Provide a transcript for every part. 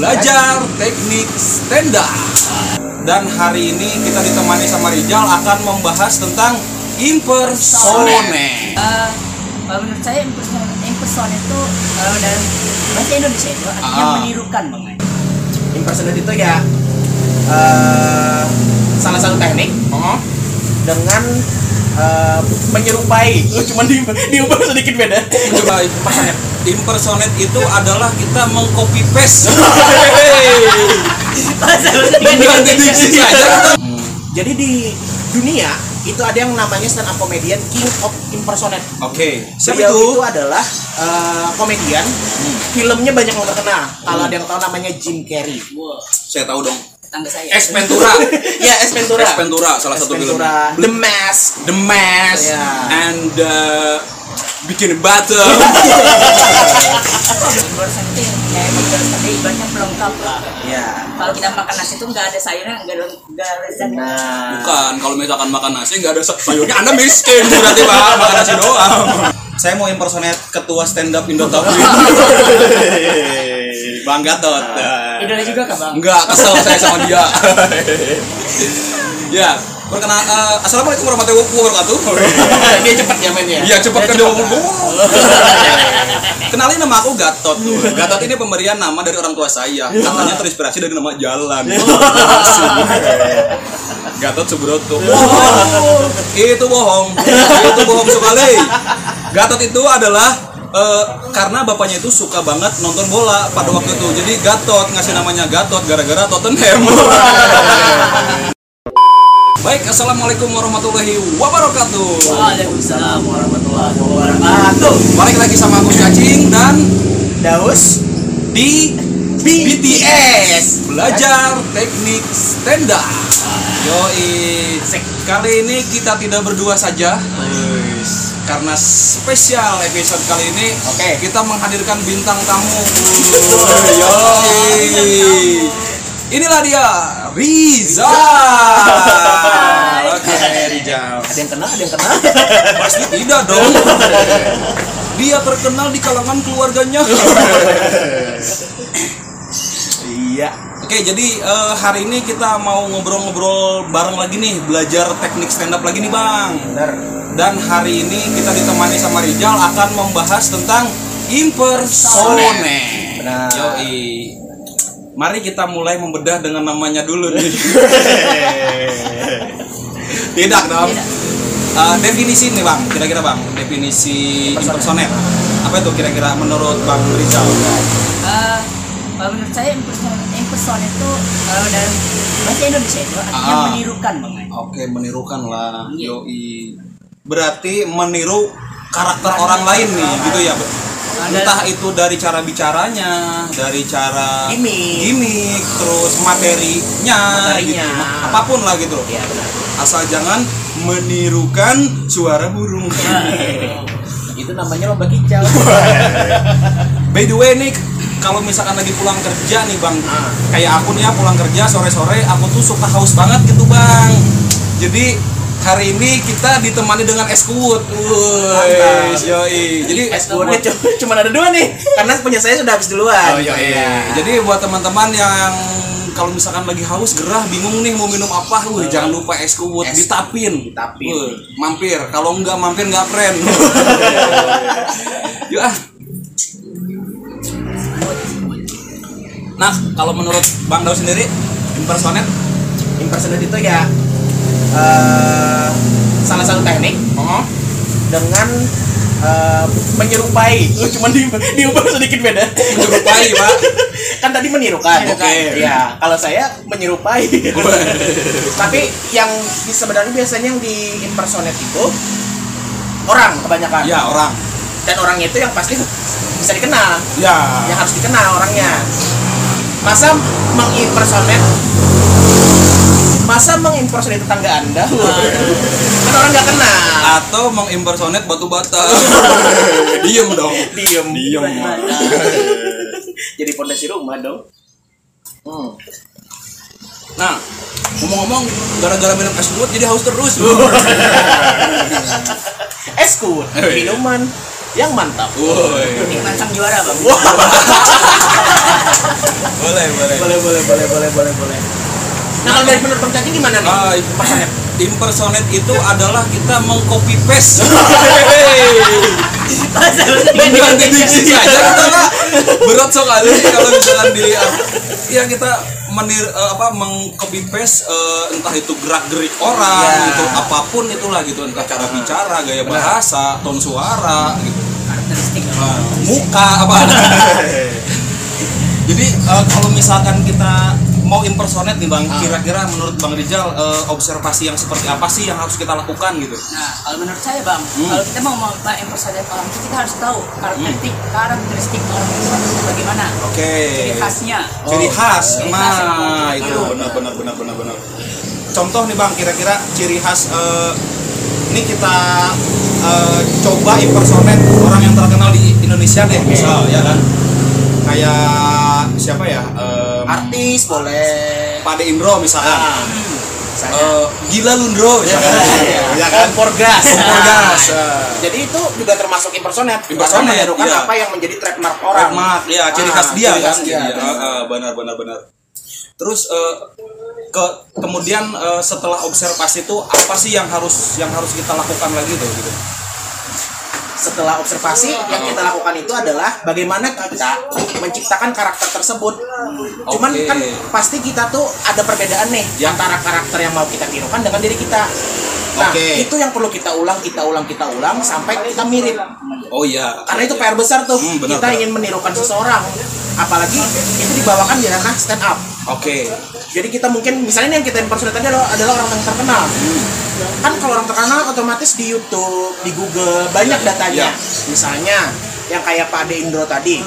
belajar teknik stand up. Dan hari ini kita ditemani sama Rijal akan membahas tentang impersonate. Eh, kalau menurut saya imperson, imperson itu kalau dalam bahasa Indonesia itu artinya Ah. menirukan bang. impersonate itu ya eh, salah satu teknik Oh, dengan eh, menyerupai lu cuma di diubah sedikit beda coba impersonate. Impersonate itu adalah kita mengcopy paste. Mengganti diksi saja. jadi di dunia itu ada yang namanya stand up comedian king of impersonate Oke, siapa Beliau itu? itu adalah eh, komedian filmnya banyak yang terkenal kalau ada yang tahu namanya Jim Carrey Wah, Saya tahu dong. tetangga saya. Ex Ventura. ya Ventura Ex Ventura salah S satu film. The Mask The Mask Ya. and uh, Bikin ya ada ibaratnya pelengkap lah. ya Kalau kita makan nasi itu nggak ada sayurnya, nggak ada nggak ada nah Bukan, kalau misalkan makan nasi nggak ada sayurnya, Anda miskin berarti Pak, makan nasi doang. Saya mau impersonate ketua stand up Indo Top Bang Gatot. Idola juga kah bang? Enggak, kesel saya sama dia. ya, perkenal eh, Assalamualaikum warahmatullahi wabarakatuh. dia cepat ya mainnya Iya, cepat ke dia Kenalin nama aku Gatot. Gatot ini pemberian nama dari orang tua saya. Katanya terinspirasi dari nama jalan. Gatot Subroto. Bohong. Itu bohong. Itu bohong sekali. Gatot itu adalah eh, karena bapaknya itu suka banget nonton bola pada waktu itu. Jadi Gatot ngasih namanya Gatot gara-gara Tottenham. Baik, assalamualaikum warahmatullahi wabarakatuh. Waalaikumsalam warahmatullahi wabarakatuh. Balik lagi sama aku Cacing dan Daus di BTS belajar teknik stand up. Yoi. Kali ini kita tidak berdua saja. Karena spesial episode kali ini, Oke. kita menghadirkan bintang tamu. Yoi. Inilah dia, Riza. Oke, Rizal. ada yang kenal ada yang kenal Pasti tidak dong. Dia terkenal di kalangan keluarganya. iya Oke, jadi eh, hari ini kita mau ngobrol-ngobrol bareng lagi nih, belajar teknik stand up lagi nih, Bang. benar Dan hari ini kita ditemani sama Rijal akan membahas tentang impersonate. Benar. Yoi. Mari kita mulai membedah dengan namanya dulu nih. Tidak dong. Tidak. Eh, definisi nih bang, kira-kira bang, definisi impersonate. Apa itu kira-kira menurut bang Rizal? Eh, kalau menurut saya imperson, imperson itu kalau dalam bahasa Indonesia itu artinya Ah. menirukan bang. Oke, menirukan lah. Iya. Yoi. Berarti meniru karakter orang lain nih, gitu ya. Entah itu dari cara bicaranya, dari cara gimik, terus materinya, Materinya. gitu. apa pun lah gitu. iya benar Asal jangan menirukan suara burung. itu namanya lomba kicau By the way nih, kalau misalkan lagi pulang kerja nih bang, Ah. kayak aku nih ya pulang kerja sore-sore, aku tuh suka haus banget gitu bang. Jadi hari ini kita ditemani dengan es Mantap. yoi. Jadi es buahnya cuma, ada dua nih karena punya saya sudah habis duluan Oh, iya. Jadi buat teman-teman yang kalau misalkan lagi haus, gerah, bingung nih mau minum apa, wih, jangan lupa es kuut, Es- ditapin. ditapin. Wih, mampir. Kalau enggak mampir enggak friend. Yuk ah. Nah, kalau menurut Bang Daud sendiri, impersonate impersonate itu ya eh, salah satu teknik oh, dengan eh, menyerupai. Lu cuma di, diubah sedikit beda. Menyerupai, Pak. kan tadi menirukan. Oke. ya kalau saya menyerupai. Tapi yang sebenarnya biasanya yang di impersonate itu orang kebanyakan. Ya, orang. dan orangnya itu yang pasti bisa dikenal. Ya. yang harus dikenal orangnya. Masa mengimpersonate masa mengimpersonate tetangga anda kan orang nggak kenal Atau mengimpersonate batu bata. Diem dong. diem Diem. jadi pondasi rumah dong hmm. Nah, ngomong-ngomong, gara-gara minum es kuat jadi haus terus. es kuat Oh, iya. minuman yang mantap. Woi. Nikmat sang juara bang. Boleh, boleh. Boleh, boleh, boleh, boleh, boleh, boleh. Nah, kalau dari menurut Bang Cacing gimana nih? Ah, impersonate. Impersonate itu adalah kita mengcopy paste. Dengan diksi saja kita berat sekali kalau misalkan dilihat. Ya kita menir eh, apa mengcopy paste eh, entah itu gerak gerik orang Ya. gitu apa pun itulah gitu entah cara bicara gaya bahasa ton suara gitu Karakteristik. Nah, muka apa jadi eh, kalau misalkan kita mau impersonate nih bang. Ah. kira-kira menurut bang Rizal eh, observasi yang seperti apa sih yang harus kita lakukan gitu? Nah, kalau menurut saya bang, kalau kita mau impersonate orang itu kita harus tahu karakteristik karakteristik orang itu bagaimana, oke. Ciri khasnya. ciri khas. Ciri khas yang nah itu. Tiru. benar benar benar benar benar. Contoh nih bang kira-kira ciri khas eh, ini kita eh, coba impersonate orang yang terkenal di Indonesia deh misal ya kan? Kayak siapa ya? Eh, Artis boleh. Pade Indro misalkan Ah. Misalnya. Eh, gila Lundro Ya, misalkan ya kan Porgas. Porgas, Nah, eh. Jadi itu juga termasuk impersonate. Impersonate, menirukan iya. apa yang menjadi trademark orang. trademark ya ciri Ah, khas dia ciri kan khas dia. Iya, benar benar benar terus eh, ke kemudian eh, setelah observasi itu apa sih yang harus yang harus kita lakukan lagi tuh gitu Setelah observasi yang kita lakukan itu adalah bagaimana kita menciptakan karakter tersebut. Cuman Oke. kan pasti kita tuh ada perbedaan nih Ya. antara karakter yang mau kita tirukan dengan diri kita. Nah, Oke. itu yang perlu kita ulang, kita ulang, kita ulang sampai kita mirip. oh iya Karena itu PR besar tuh. Hmm, benar, kita benar. ingin menirukan seseorang. Apalagi itu dibawakan di ranah stand up. Oke Jadi kita mungkin misalnya yang kita impersonate tadi adalah, adalah orang yang terkenal. Kan kalau orang terkenal otomatis di YouTube, di Google banyak datanya. Ya. Misalnya yang kayak Pak Ade Indro tadi.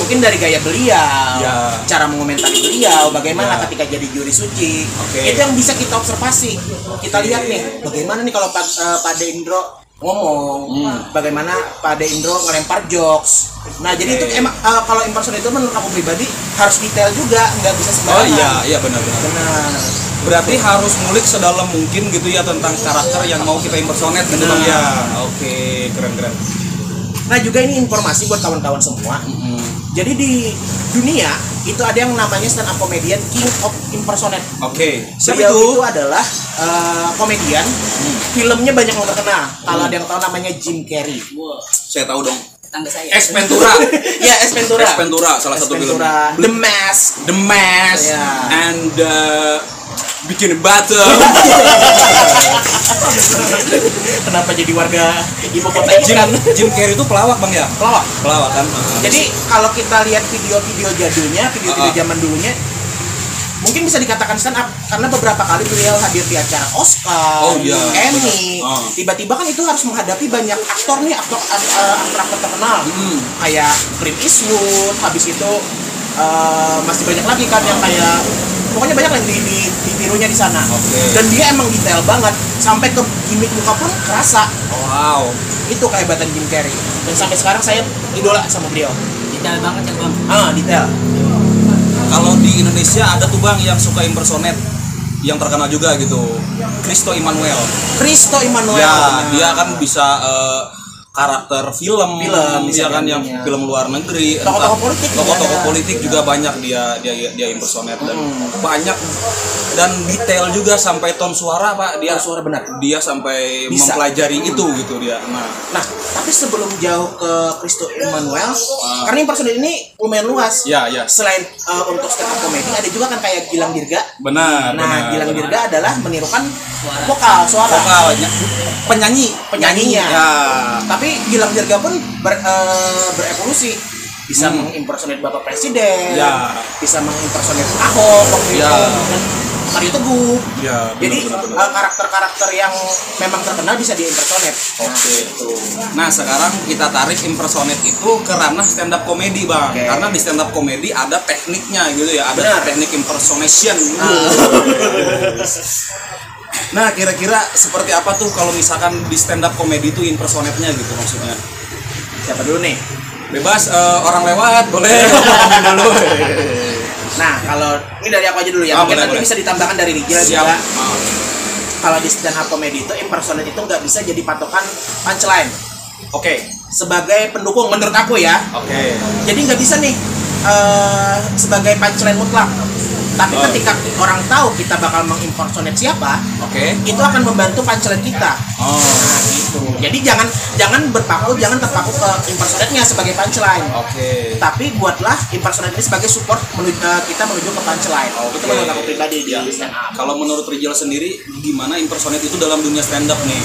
Mungkin dari gaya beliau, Ya. cara mengomentari beliau, bagaimana Ya. ketika jadi juri suci. Oke. Itu yang bisa kita observasi. Kita lihat nih, bagaimana nih kalau Pak, eh, Pak Ade Indro ngomong, Hmm. bagaimana Pak Ade Indro ngelempar jokes. Nah, jadi itu Oke. emang eh, kalau impersonate itu menurut aku pribadi harus detail juga, nggak bisa oh sembarangan. iya iya benar benar Benar. berarti harus ngulik sedalam mungkin gitu ya tentang karakter yang mau kita impersonate gitu bang Benar. ya oke keren keren Nah juga ini informasi buat kawan-kawan semua. Jadi di dunia itu ada yang namanya stand up comedian King of Impersonate. oke siapa Beliau itu itu adalah eh, komedian. Filmnya banyak yang terkenal. Kalau ada yang tahu namanya Jim Carrey. Wah, saya tahu dong tetangga saya. Es Ventura ya, Ventura. Es Ventura salah S satu film. The Mask. The Mask Ya. and uh, Bikin Butter Kenapa jadi warga ibu kota Jim, ikan? Jim Carrey itu pelawak bang ya Pelawak. pelawak kan Jadi kalau kita lihat video-video jadulnya, video-video Ah. zaman dulunya, mungkin bisa dikatakan stand up karena beberapa kali beliau hadir di acara Oscar, Oh, iya, Emmy. Ah. Tiba-tiba kan itu harus menghadapi banyak aktor nih, aktor aktor, aktor terkenal, Hmm. kayak Clint Eastwood. Habis itu eh, masih banyak lagi kan yang kayak pokoknya banyak yang di, di, ditirunya di sana. Oke. Dan dia emang detail banget sampai ke gimmick muka pun kerasa. wow Itu kehebatan Jim Carrey. Dan sampai sekarang saya idola sama beliau. Detail banget ya bang. Ah, detail. kalau di Indonesia ada tuh bang yang suka impersonate yang terkenal juga gitu Kristo Immanuel Kristo Immanuel. ya dia kan bisa eh, karakter film Film, bisa dia kan yang diambilnya. film luar negeri Tokoh-tokoh politik juga tokoh-tokoh ada. politik juga banyak dia dia dia impersonate dan Hmm. banyak dan detail juga sampai ton suara pak dia Ton suara benar. dia sampai Bisa. mempelajari itu gitu dia nah Nah, tapi sebelum jauh ke Kristo Immanuel, Ah. karena impersonate ini lumayan luas. ya ya Selain uh, untuk stand up comedy, ada juga kan kayak Gilang Dirga. benar Nah, benar, Gilang benar. Dirga adalah menirukan Suara. vokal, suara. vokal ny- penyanyi Penyanyinya. ya Tapi Gilang Dirga pun ber- uh, berevolusi. Bisa Hmm. mengimpersonate Bapak Presiden, Ya. bisa mengimpersonate Ahok waktu Ya. itu, Mario Teguh. ya Jadi uh, karakter-karakter yang memang terkenal bisa diimpersonate. Oke, tuh. Nah, sekarang kita tarik impersonate itu ke ranah stand up comedy, Bang. Oke. Karena di stand up comedy ada tekniknya gitu ya, ada Benar. teknik impersonation. Ah. Nah, kira-kira seperti apa tuh kalau misalkan di stand up comedy itu impersonate-nya gitu maksudnya? Siapa dulu nih? Bebas eh, orang lewat, boleh ngomongin dulu. Nah, kalau ini dari aku aja dulu ya. Ah, Mungkin boleh, nanti boleh. bisa ditambahkan dari Rijal juga. Ah, Kalau di stand up comedy itu impersonate itu nggak bisa jadi patokan punchline. Oke, sebagai pendukung menurut aku ya. Oke. Jadi nggak bisa nih eh, sebagai punchline mutlak. Tapi Oh. ketika orang tahu kita bakal mengimpersonate siapa, Oke. itu akan membantu punchline kita. Oh. Nah, gitu. Jadi jangan jangan berpaku, jangan terpaku ke impersonate-nya sebagai punchline. Oke. Tapi buatlah impersonate ini sebagai support menuju eh, kita menuju ke punchline. Itu Oke. menurut aku pribadi di Ya. stand up. Kalau menurut Rijal sendiri, gimana impersonate itu dalam dunia stand up nih?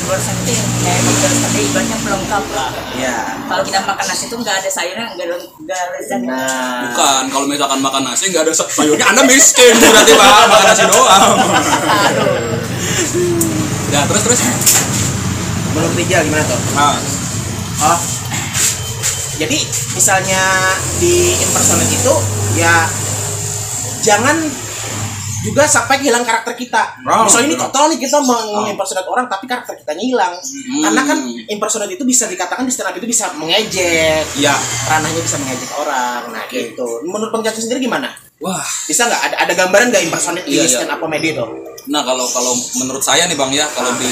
Impersonate itu kayak impersonate ibaratnya pelengkap lah Ya. kalau kita makan nasi itu nggak ada sayurnya nggak ada nggak ada lezat Nah, Bukan, kalau misalkan makan nasi nggak ada sayurnya, Anda miskin berarti Pak, makan nasi doang. ya, terus terus. menurut Rijal gimana tuh? Nah, Oh. Jadi misalnya di impersonate itu ya jangan juga sampai hilang karakter kita. Oh, Misalnya ini total nih kita mengimpersonate orang tapi karakter kita hilang. Hmm. Karena kan impersonate itu bisa dikatakan di stand up itu bisa mengejek, ya. ranahnya bisa mengejek orang. Nah, Oke. gitu. Menurut Bang Jackson sendiri gimana? Wah, Bisa nggak ada ada gambaran nggak impersonate Iya, di iya. stand up comedy itu? Nah kalau kalau menurut saya nih bang ya kalau di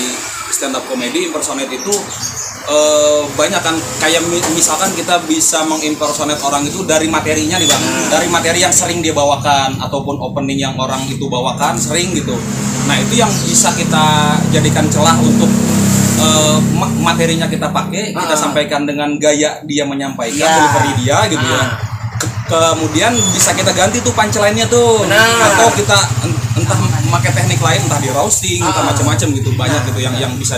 stand up comedy impersonate itu eh, banyak kan kayak mi- misalkan kita bisa mengimpersonate orang itu dari materinya nih bang dari materi yang sering dia bawakan ataupun opening yang orang itu bawakan sering gitu nah itu yang bisa kita jadikan celah untuk ma- materinya kita pakai kita Ah. sampaikan dengan gaya dia menyampaikan Ya. delivery dia gitu ya Ah. Ke- kemudian bisa kita ganti tuh punchline-nya tuh Benar. atau kita en- entah memakai teknik lain entah di roasting entah Ah. macam-macam gitu banyak Nah. gitu yang yang bisa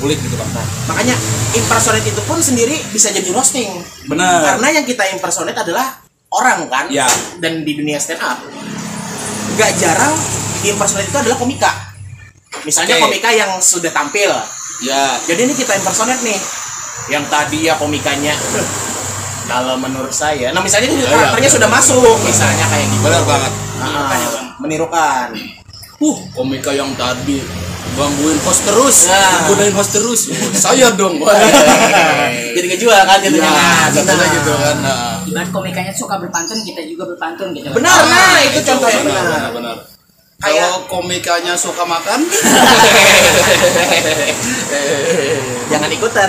diulik gitu bang Makanya impersonate itu pun sendiri bisa jadi roasting. benar Karena yang kita impersonate adalah orang kan. Ya. Dan di dunia stand up gak jarang impersonate itu adalah komika. Misalnya Oke. komika yang sudah tampil. ya Jadi ini kita impersonate nih. Yang tadi ya komikanya kalau menurut saya, nah misalnya ini Ya, ya, karakternya ya. sudah masuk, misalnya kayak gitu. benar banget Ah, menirukan. uh komika yang tadi gangguin host terus Nah. godain host terus saya dong Jadi ngejual kan jadinya. Nah, katanya benar. gitu kan nah. ibarat komikanya suka berpantun kita juga berpantun gitu Benar, nah itu contohnya benar benar. benar, kalau komikanya suka makan Jangan ikutan.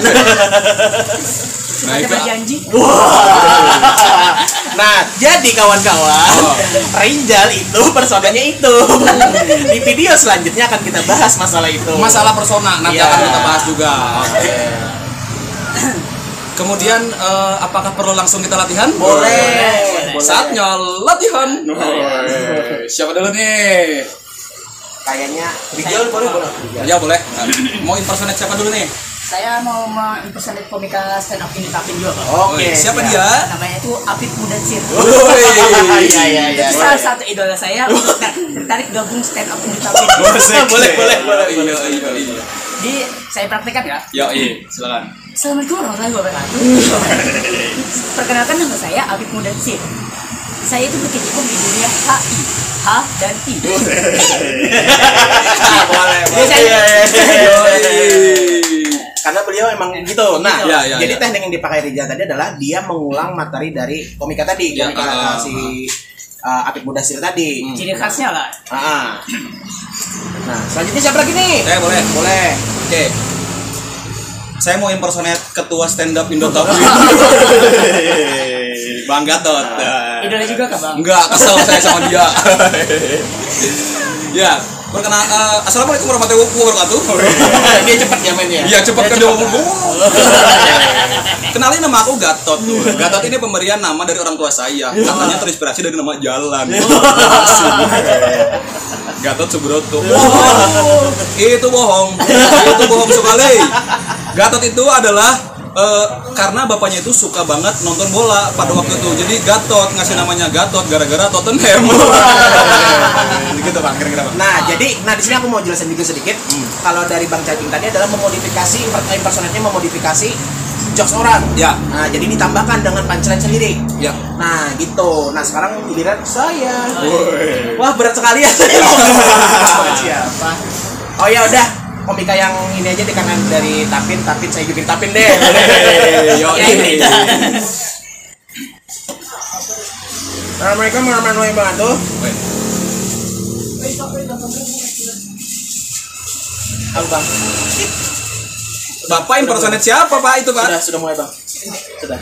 nah ada itu berjanji nah, jadi kawan-kawan, Oh. Rinjal itu personanya itu. Di video selanjutnya akan kita bahas masalah itu. masalah persona nanti Iya. akan kita bahas juga kemudian eh, apakah perlu langsung kita latihan boleh. Boleh. saatnya latihan siapa dulu nih Kayaknya Rinjal boleh boleh. ya boleh mau impersonate siapa dulu nih saya mau mempersonate komika stand up ini tapin juga pak Oke. Woi, siapa siap. dia? Namanya itu Apip Mudatsir Iya iya iya. itu salah satu idola saya. Untuk ter- tertarik gabung stand up ini tapin boleh boleh boleh. iya iya iya jadi saya praktekkan ya. Ya iya silakan. Assalamualaikum warahmatullahi wabarakatuh. Perkenalkan nama saya Apip Mudatsir Saya itu berkecimpung di dunia HI H dan I. Boleh. boleh. Iya, Karena beliau emang gitu. Nah, Iya, iya, jadi iya. teknik yang dipakai Rijal tadi adalah dia mengulang materi dari komika tadi, Iya, komika uh, si uh, Apip Mudasir tadi. Ciri khasnya lah Ah. Nah, selanjutnya siapa lagi nih? saya boleh Boleh. oke saya mau impersonate ketua stand up Indo Top Bang Gatot Idola juga kak bang Enggak, kesel saya sama dia. ya, perkenal eh, Assalamualaikum warahmatullahi wabarakatuh. dia cepat ya mainnya. Iya, cepat kan dia ngomong. Kenalin nama aku Gatot tuh. Gatot ini pemberian nama dari orang tua saya. Katanya terinspirasi dari nama jalan. Gatot Subroto. Bohong. Itu bohong. Itu bohong sekali. Gatot itu adalah eh, karena bapaknya itu suka banget nonton bola pada waktu itu. Jadi Gatot ngasih namanya Gatot gara-gara Tottenham. gitu Bang, kira-kira Bang. Nah, jadi nah di sini aku mau jelasin dikit sedikit. Kalau dari Bang Cacing tadi adalah memodifikasi impersonatnya memodifikasi jokes orang. Ya. Nah, jadi ditambahkan dengan punchline sendiri. Ya. Nah, gitu. Nah, sekarang giliran saya. Woi. Wah, berat sekali ya. Siapa? Oh ya udah, komika yang ini aja deh karena dari Tapin, Tapin saya bikin Tapin deh. Yo, Ya, ini. Assalamualaikum warahmatullahi wabarakatuh. Apa bang? Bapak impersonate siapa Pak itu Pak? Sudah, sudah mulai bang. Sudah.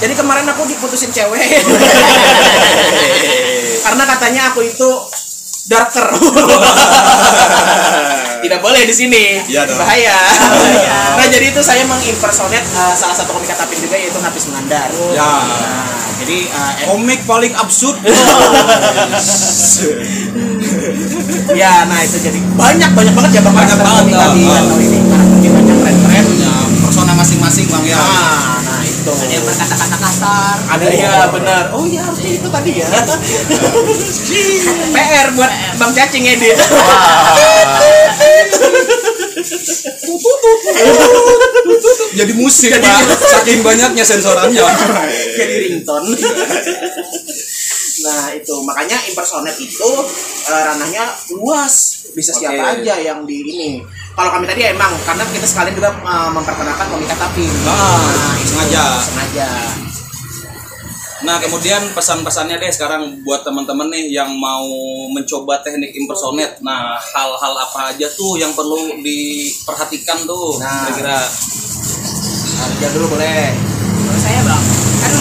Jadi kemarin aku diputusin cewek. Karena katanya aku itu darker. Tidak boleh di sini. Iya dong. Bahaya. Nah, jadi itu saya mengimpersonate uh, salah satu komika tapin juga yaitu Napis Mengandar. Ya. Nah, jadi uh, Komik paling absurd. ya, nah itu jadi banyak banyak banget ya bang Banyak banget, di danau ini. Karakternya banyak keren-keren. ya, persona masing-masing Bang ya. Nah, nah itu. Ada yang berkata-kata kasar. Ada ya benar. Oh ya harusnya itu tadi ya. PR buat Bang Cacing edit. Jadi musik Pak. Saking banyaknya sensorannya. Jadi ringtone. Nah itu makanya impersonate itu eh, ranahnya luas bisa siapa Oke. aja yang di ini. Kalau kami tadi emang karena kita sekalian juga eh, memperkenalkan komika tapi Ah, itu sengaja. sengaja. Nah, kemudian pesan-pesannya deh sekarang buat teman-teman nih yang mau mencoba teknik impersonate. Nah, hal-hal apa aja tuh yang perlu diperhatikan tuh Nah. kira-kira. Nah, dia dulu boleh. Menurut saya bang, kan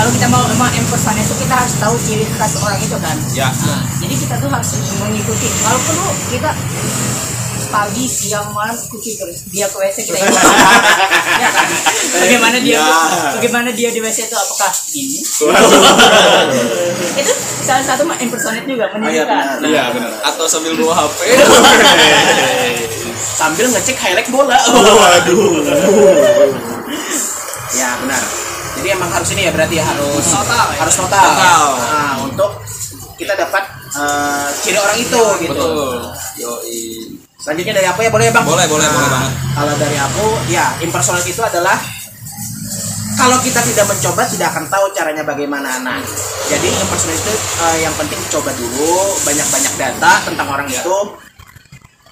kalau kita mau emang impersonate itu kita harus tahu ciri khas orang itu kan. Ya. Nah, jadi kita tuh harus mengikuti. Kalau perlu kita pagi, siang, malam ikuti terus. Dia ke WC kita ikuti. ya kan? Bagaimana dia? Ya. Bagaimana dia di WC itu? Apakah ini? itu salah satu impersonate juga menunjukkan. benar. Iya, benar. Atau sambil bawa HP. Sambil ngecek highlight bola. Waduh. Emang harus ini ya berarti ya harus Total, ya? harus total. Total. Nah, untuk kita dapat eh, ciri orang itu gitu. Betul. Yoi. Selanjutnya dari aku ya boleh ya bang? Boleh, boleh, boleh banget. Kalau dari aku ya impersonate itu adalah kalau kita tidak mencoba tidak akan tahu caranya bagaimana. Nah, jadi impersonate itu eh, yang penting coba dulu banyak-banyak data tentang orang Ya. itu.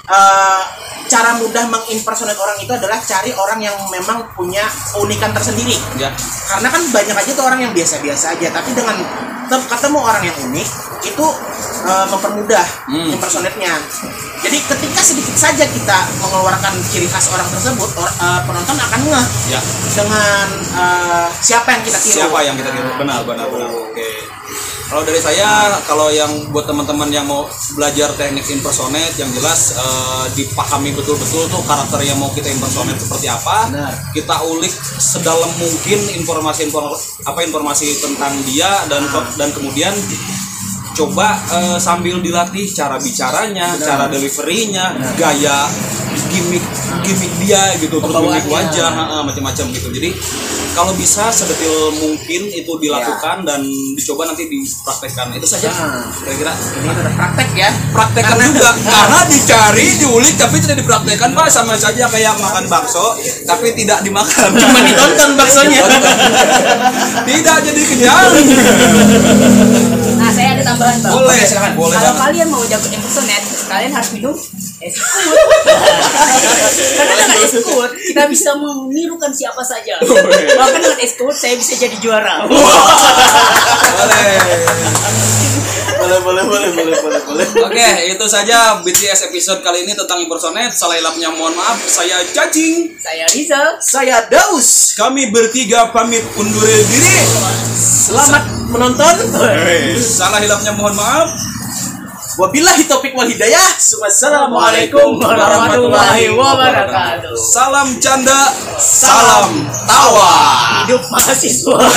Eh, cara mudah mengimpersonate orang itu adalah cari orang yang memang punya keunikan tersendiri Ya. karena kan banyak aja tuh orang yang biasa-biasa aja tapi dengan tetap ketemu orang yang unik itu eh, mempermudah Hmm. impersonate-nya jadi ketika sedikit saja kita mengeluarkan ciri khas orang tersebut or- eh, penonton akan ngeh Ya. dengan eh, siapa yang kita tiru Siapa yang kita tiru? Benar, benar, benar. Oke. Kalau dari saya, kalau yang buat teman-teman yang mau belajar teknik impersonate, yang jelas eh, dipahami betul-betul tuh karakter yang mau kita impersonate seperti apa. Benar. Kita ulik sedalam mungkin informasi apa informasi tentang dia dan dan kemudian coba eh, sambil dilatih cara bicaranya, Benar. cara deliverynya, gaya gimmick gimmick dia gitu, terus gimmick wajah, ha-ha, macam-macam gitu. Jadi kalau bisa sedetil mungkin itu dilakukan dan dicoba nanti dipraktekkan. Itu saja. Nah. Kira-kira ini ada praktek ya praktekkan juga karena dicari diulik tapi tidak dipraktekkan pak sama saja kayak makan bakso tapi tidak dimakan cuma ditonton baksonya tidak jadi kenyang Nah, tambahan bang. boleh silakan. boleh Kalau banget kalian mau jago impersonate, kalian harus minum es kut. Karena dengan es kut kita bisa menirukan siapa saja. Bahkan dengan es kut saya bisa jadi juara. boleh boleh, boleh, boleh, boleh, boleh, boleh. Oke, okay, itu saja BTS episode kali ini tentang impersonet. Salah ilapnya mohon maaf. Saya Cacing. Saya Rizal. Saya Daus. Kami bertiga pamit undur diri. Selamat Sa menonton. Salah hilapnya mohon maaf. Wabillahi topik wal hidayah. Wassalamualaikum warahmatullahi wabarakatuh. Salam canda, salam tawa. Hidup mahasiswa.